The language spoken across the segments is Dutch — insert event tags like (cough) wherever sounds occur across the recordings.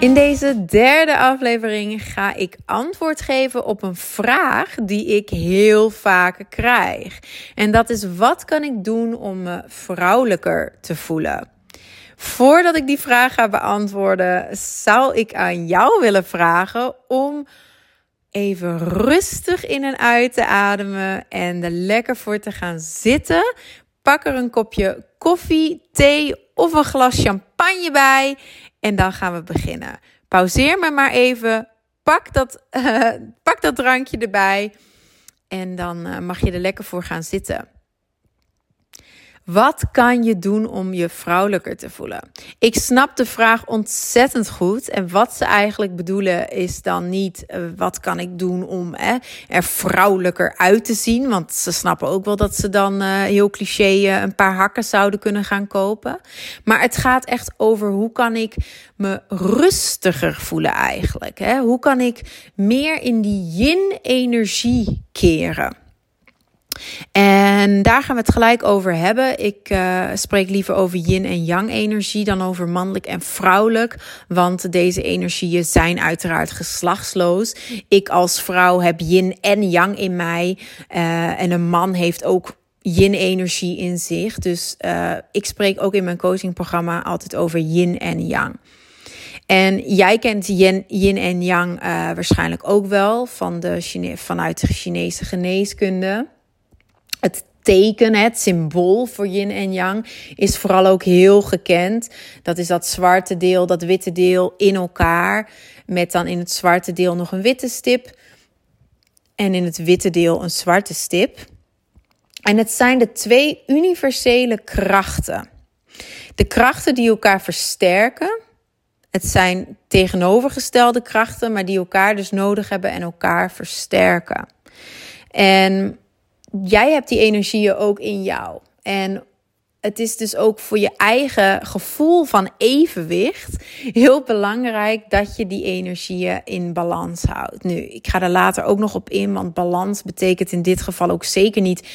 In deze derde aflevering ga ik antwoord geven op een vraag die ik heel vaak krijg. En dat is: wat kan ik doen om me vrouwelijker te voelen? Voordat ik die vraag ga beantwoorden, zou ik aan jou willen vragen om even rustig in en uit te ademen en er lekker voor te gaan zitten. Pak er een kopje koffie, thee of een glas champagne bij en dan gaan we beginnen. Pauzeer me maar even. Pak dat, (laughs) pak dat drankje erbij. En dan uh, mag je er lekker voor gaan zitten. Wat kan je doen om je vrouwelijker te voelen? Ik snap de vraag ontzettend goed. En wat ze eigenlijk bedoelen is dan niet uh, wat kan ik doen om eh, er vrouwelijker uit te zien. Want ze snappen ook wel dat ze dan uh, heel cliché een paar hakken zouden kunnen gaan kopen. Maar het gaat echt over hoe kan ik me rustiger voelen eigenlijk. Hè? Hoe kan ik meer in die yin-energie keren? En daar gaan we het gelijk over hebben. Ik uh, spreek liever over yin en yang energie dan over mannelijk en vrouwelijk. Want deze energieën zijn uiteraard geslachtsloos. Ik als vrouw heb yin en yang in mij. Uh, en een man heeft ook yin-energie in zich. Dus uh, ik spreek ook in mijn coachingprogramma altijd over yin en yang. En jij kent yin, en yang waarschijnlijk ook wel van de vanuit de Chinese geneeskunde. Teken, het symbool voor yin en yang, is vooral ook heel gekend. Dat is dat zwarte deel, dat witte deel in elkaar. Met dan in het zwarte deel nog een witte stip. En in het witte deel een zwarte stip. En het zijn de twee universele krachten. De krachten die elkaar versterken. Het zijn tegenovergestelde krachten, maar die elkaar dus nodig hebben en elkaar versterken. En jij hebt die energieën ook in jou. En het is dus ook voor je eigen gevoel van evenwicht heel belangrijk dat je die energieën in balans houdt. Nu, ik ga er later ook nog op in, want balans betekent in dit geval ook zeker niet 50-50.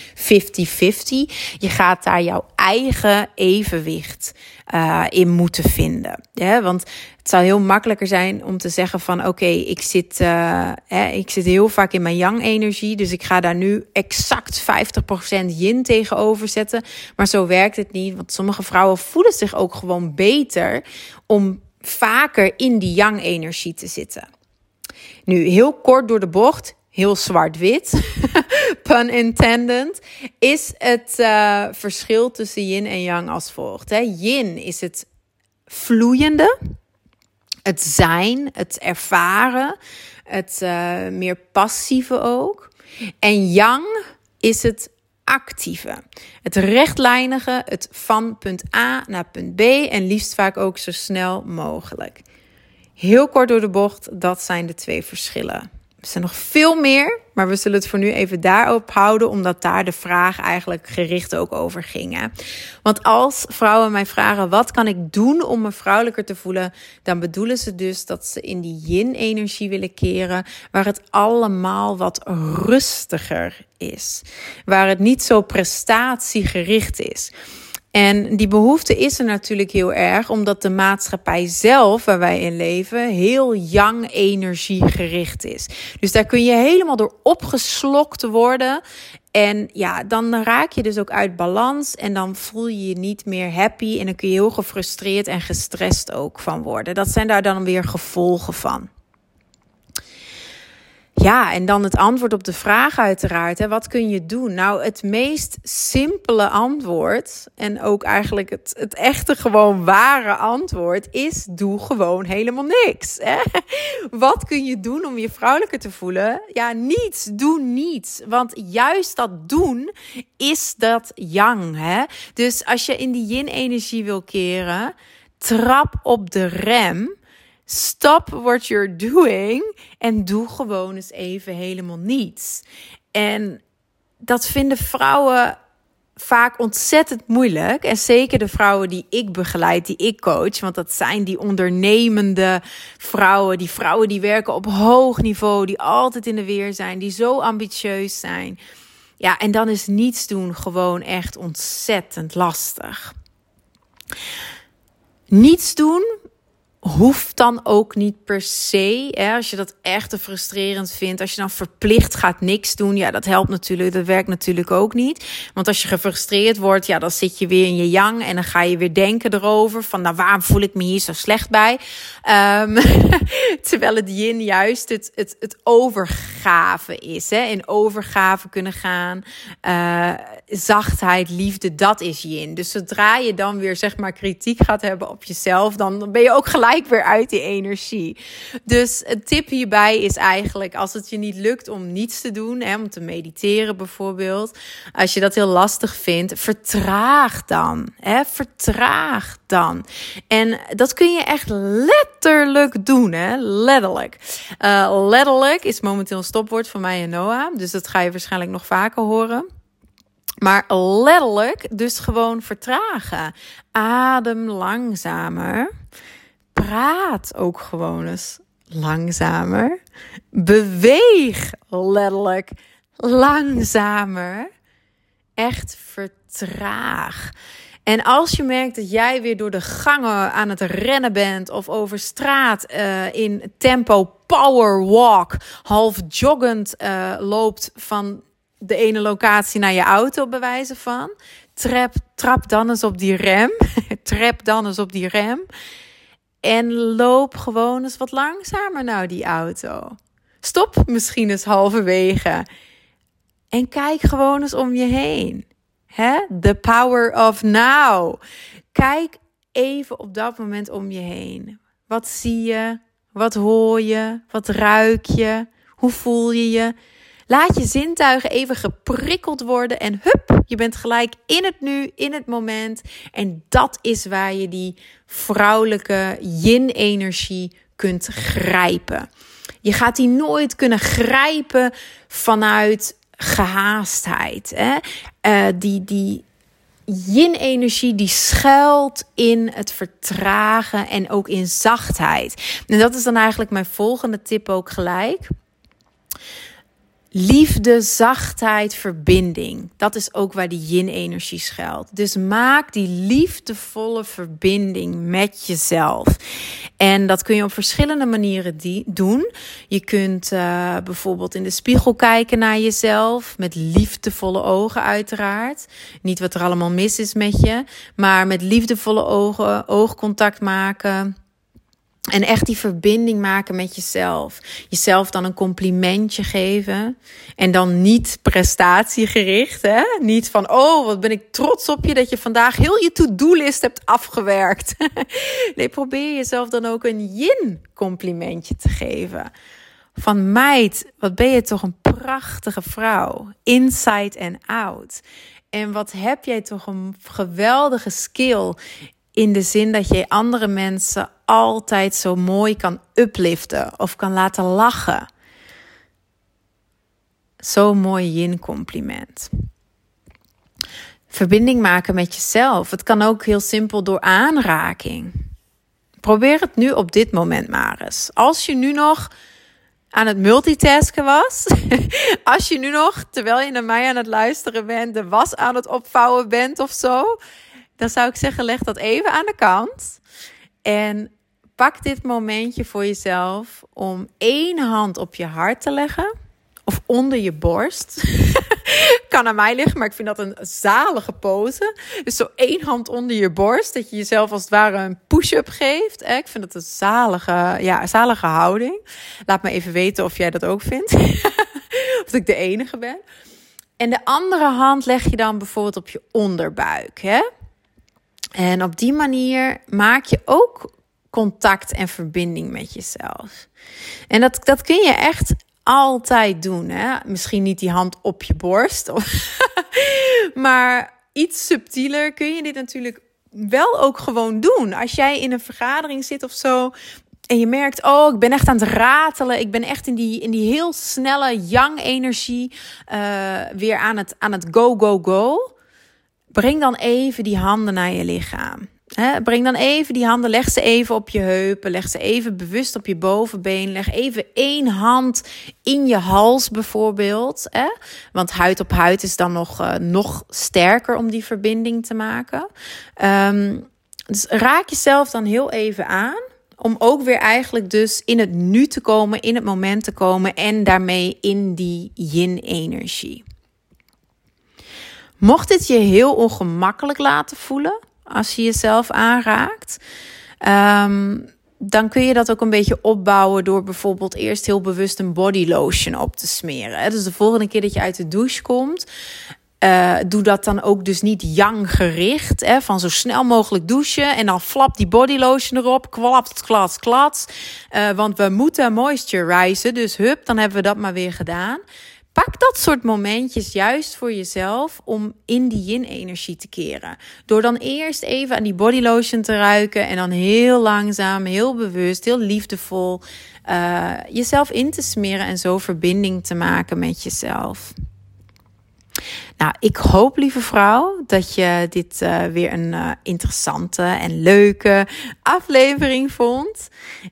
Je gaat daar jouw eigen evenwicht uh, in moeten vinden. Ja, want het zou heel makkelijker zijn om te zeggen van oké, ik zit, hè, ik zit heel vaak in mijn yang energie, dus ik ga daar nu exact 50% yin tegenover zetten. Maar zo werkt het niet, want sommige vrouwen voelen zich ook gewoon beter om vaker in die yang energie te zitten. Nu, heel kort door de bocht, heel zwart-wit, (laughs) pun intended, is het uh, verschil tussen yin en yang als volgt. Hè. Yin is het vloeiende, het zijn, het ervaren, het uh, meer passieve ook. En yang is het actieve, het rechtlijnige, het van punt A naar punt B en liefst vaak ook zo snel mogelijk. Heel kort door de bocht, dat zijn de twee verschillen. Er zijn nog veel meer, maar we zullen het voor nu even daarop houden, omdat daar de vraag eigenlijk gericht ook over ging. Want als vrouwen mij vragen: wat kan ik doen om me vrouwelijker te voelen? Dan bedoelen ze dus dat ze in die yin-energie willen keren, waar het allemaal wat rustiger is, waar het niet zo prestatiegericht is. En die behoefte is er natuurlijk heel erg, omdat de maatschappij zelf, waar wij in leven, heel yang energie gericht is. Dus daar kun je helemaal door opgeslokt worden. En ja, dan raak je dus ook uit balans en dan voel je je niet meer happy en dan kun je heel gefrustreerd en gestrest ook van worden. Dat zijn daar dan weer gevolgen van. Ja, en dan het antwoord op de vraag uiteraard. Hè, wat kun je doen? Nou, het meest simpele antwoord en ook eigenlijk het, het echte gewoon ware antwoord is doe gewoon helemaal niks. Hè? Wat kun je doen om je vrouwelijker te voelen? Ja, niets. Doe niets. Want juist dat doen is dat yang. Hè? Dus als je in die yin-energie wil keren, trap op de rem Stop what you're doing en doe gewoon eens even helemaal niets. En dat vinden vrouwen vaak ontzettend moeilijk. En zeker de vrouwen die ik begeleid, die ik coach. Want dat zijn die ondernemende vrouwen. Die vrouwen die werken op hoog niveau. Die altijd in de weer zijn. Die zo ambitieus zijn. Ja, en dan is niets doen gewoon echt ontzettend lastig. Niets doen hoeft dan ook niet per se. Hè, als je dat echt te frustrerend vindt, als je dan verplicht gaat niks doen, ja, dat helpt natuurlijk. Dat werkt natuurlijk ook niet. Want als je gefrustreerd wordt, ja, dan zit je weer in je yang en dan ga je weer denken erover van, nou, waarom voel ik me hier zo slecht bij? Um, (laughs) terwijl het yin juist het, het, het overgave is, hè, in overgave kunnen gaan. Uh, zachtheid, liefde, dat is yin. Dus zodra je dan weer zeg maar kritiek gaat hebben op jezelf, dan ben je ook gelijk weer uit die energie. Dus een tip hierbij is eigenlijk als het je niet lukt om niets te doen, hè, om te mediteren bijvoorbeeld, als je dat heel lastig vindt, vertraag dan. Hè, vertraag dan. En dat kun je echt letterlijk doen, hè? Letterlijk. Uh, letterlijk is momenteel een stopwoord van mij en Noah, dus dat ga je waarschijnlijk nog vaker horen. Maar letterlijk, dus gewoon vertragen. Adem langzamer. Praat ook gewoon eens langzamer. Beweeg letterlijk langzamer. Echt vertraag. En als je merkt dat jij weer door de gangen aan het rennen bent of over straat uh, in tempo power walk, half joggend uh, loopt van de ene locatie naar je auto bewijzen van. Trap, trap dan eens op die rem. (laughs) Trap dan eens op die rem. En loop gewoon eens wat langzamer naar die auto. Stop misschien eens halverwege. En kijk gewoon eens om je heen. Hè? The power of now. Kijk even op dat moment om je heen. Wat zie je? Wat hoor je? Wat ruik je? Hoe voel je je? Laat je zintuigen even geprikkeld worden en hup, je bent gelijk in het nu, in het moment. En dat is waar je die vrouwelijke yin-energie kunt grijpen. Je gaat die nooit kunnen grijpen vanuit gehaastheid. Hè? Uh, die, die yin-energie die schuilt in het vertragen en ook in zachtheid. En dat is dan eigenlijk mijn volgende tip ook gelijk. Liefde, zachtheid, verbinding. Dat is ook waar die yin-energie schuilt. Dus maak die liefdevolle verbinding met jezelf. En dat kun je op verschillende manieren doen. Je kunt uh, bijvoorbeeld in de spiegel kijken naar jezelf. Met liefdevolle ogen, uiteraard. Niet wat er allemaal mis is met je. Maar met liefdevolle ogen, oogcontact maken en echt die verbinding maken met jezelf. Jezelf dan een complimentje geven. En dan niet prestatiegericht. Hè? Niet van, oh, wat ben ik trots op je dat je vandaag heel je to-do-list hebt afgewerkt. (laughs) nee, probeer jezelf dan ook een yin-complimentje te geven. Van meid, wat ben je toch een prachtige vrouw. Inside en out. En wat heb jij toch een geweldige skill in de zin dat je andere mensen altijd zo mooi kan upliften of kan laten lachen. Zo'n mooi yin-compliment. Verbinding maken met jezelf. Het kan ook heel simpel door aanraking. Probeer het nu op dit moment maar eens. Als je nu nog aan het multitasken was. (laughs) Als je nu nog, terwijl je naar mij aan het luisteren bent, de was aan het opvouwen bent of zo dan zou ik zeggen, leg dat even aan de kant. En pak dit momentje voor jezelf om één hand op je hart te leggen. Of onder je borst. (laughs) kan aan mij liggen, maar ik vind dat een zalige pose. Dus zo één hand onder je borst. Dat je jezelf als het ware een push-up geeft. Ik vind dat een zalige, ja, zalige houding. Laat me even weten of jij dat ook vindt. (laughs) of ik de enige ben. En de andere hand leg je dan bijvoorbeeld op je onderbuik. Hè? En op die manier maak je ook contact en verbinding met jezelf. En dat, dat kun je echt altijd doen. Hè? Misschien niet die hand op je borst, (laughs) maar iets subtieler kun je dit natuurlijk wel ook gewoon doen. Als jij in een vergadering zit of zo, en je merkt, oh, ik ben echt aan het ratelen. Ik ben echt in die, in die heel snelle yang-energie uh, weer aan het, aan het go, go, go. Breng dan even die handen naar je lichaam. Breng dan even die handen, leg ze even op je heupen, leg ze even bewust op je bovenbeen, leg even één hand in je hals bijvoorbeeld. Want huid op huid is dan nog, uh, nog sterker om die verbinding te maken. Um, dus raak jezelf dan heel even aan. Om ook weer eigenlijk dus in het nu te komen, in het moment te komen en daarmee in die yin-energie. Mocht dit je heel ongemakkelijk laten voelen als je jezelf aanraakt, um, dan kun je dat ook een beetje opbouwen door bijvoorbeeld eerst heel bewust een body lotion op te smeren. Dus de volgende keer dat je uit de douche komt, uh, doe dat dan ook dus niet yang gericht. Hè, van zo snel mogelijk douchen. En dan flap die body lotion erop. Klapt, klats, klats. Uh, want we moeten moisturizen. Dus hup, dan hebben we dat maar weer gedaan. Pak dat soort momentjes juist voor jezelf om in die yin-energie te keren. Door dan eerst even aan die body lotion te ruiken en dan heel langzaam, heel bewust, heel liefdevol uh, jezelf in te smeren en zo verbinding te maken met jezelf. Nou, ik hoop, lieve vrouw, dat je dit uh, weer een uh, interessante en leuke aflevering vond.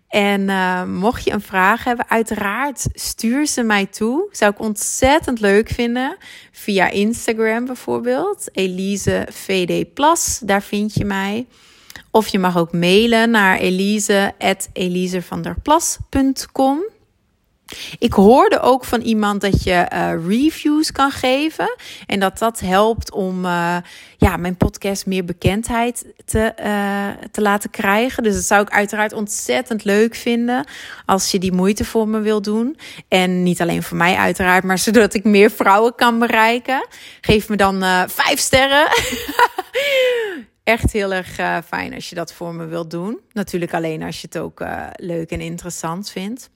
En uh, mocht je een vraag hebben, uiteraard stuur ze mij toe. Zou ik ontzettend leuk vinden. Via Instagram bijvoorbeeld. Elise VD Plus, daar vind je mij. Of je mag ook mailen naar elise.elisevanderplas.com. Ik hoorde ook van iemand dat je uh, reviews kan geven. En dat dat helpt om uh, ja, mijn podcast meer bekendheid te, uh, te laten krijgen. Dus dat zou ik uiteraard ontzettend leuk vinden. Als je die moeite voor me wil doen. En niet alleen voor mij uiteraard, maar (laughs) zodat ik meer vrouwen kan bereiken. Geef me dan vijf sterren. (laughs) Echt heel erg fijn als je dat voor me wilt doen. Natuurlijk alleen als je het ook leuk en interessant vindt.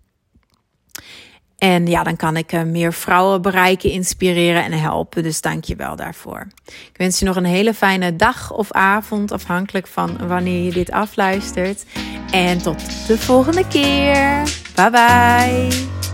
En ja, dan kan ik uh, meer vrouwen bereiken, inspireren en helpen. Dus dank je wel daarvoor. Ik wens je nog een hele fijne dag of avond, afhankelijk van wanneer je dit afluistert. En tot de volgende keer. Bye bye.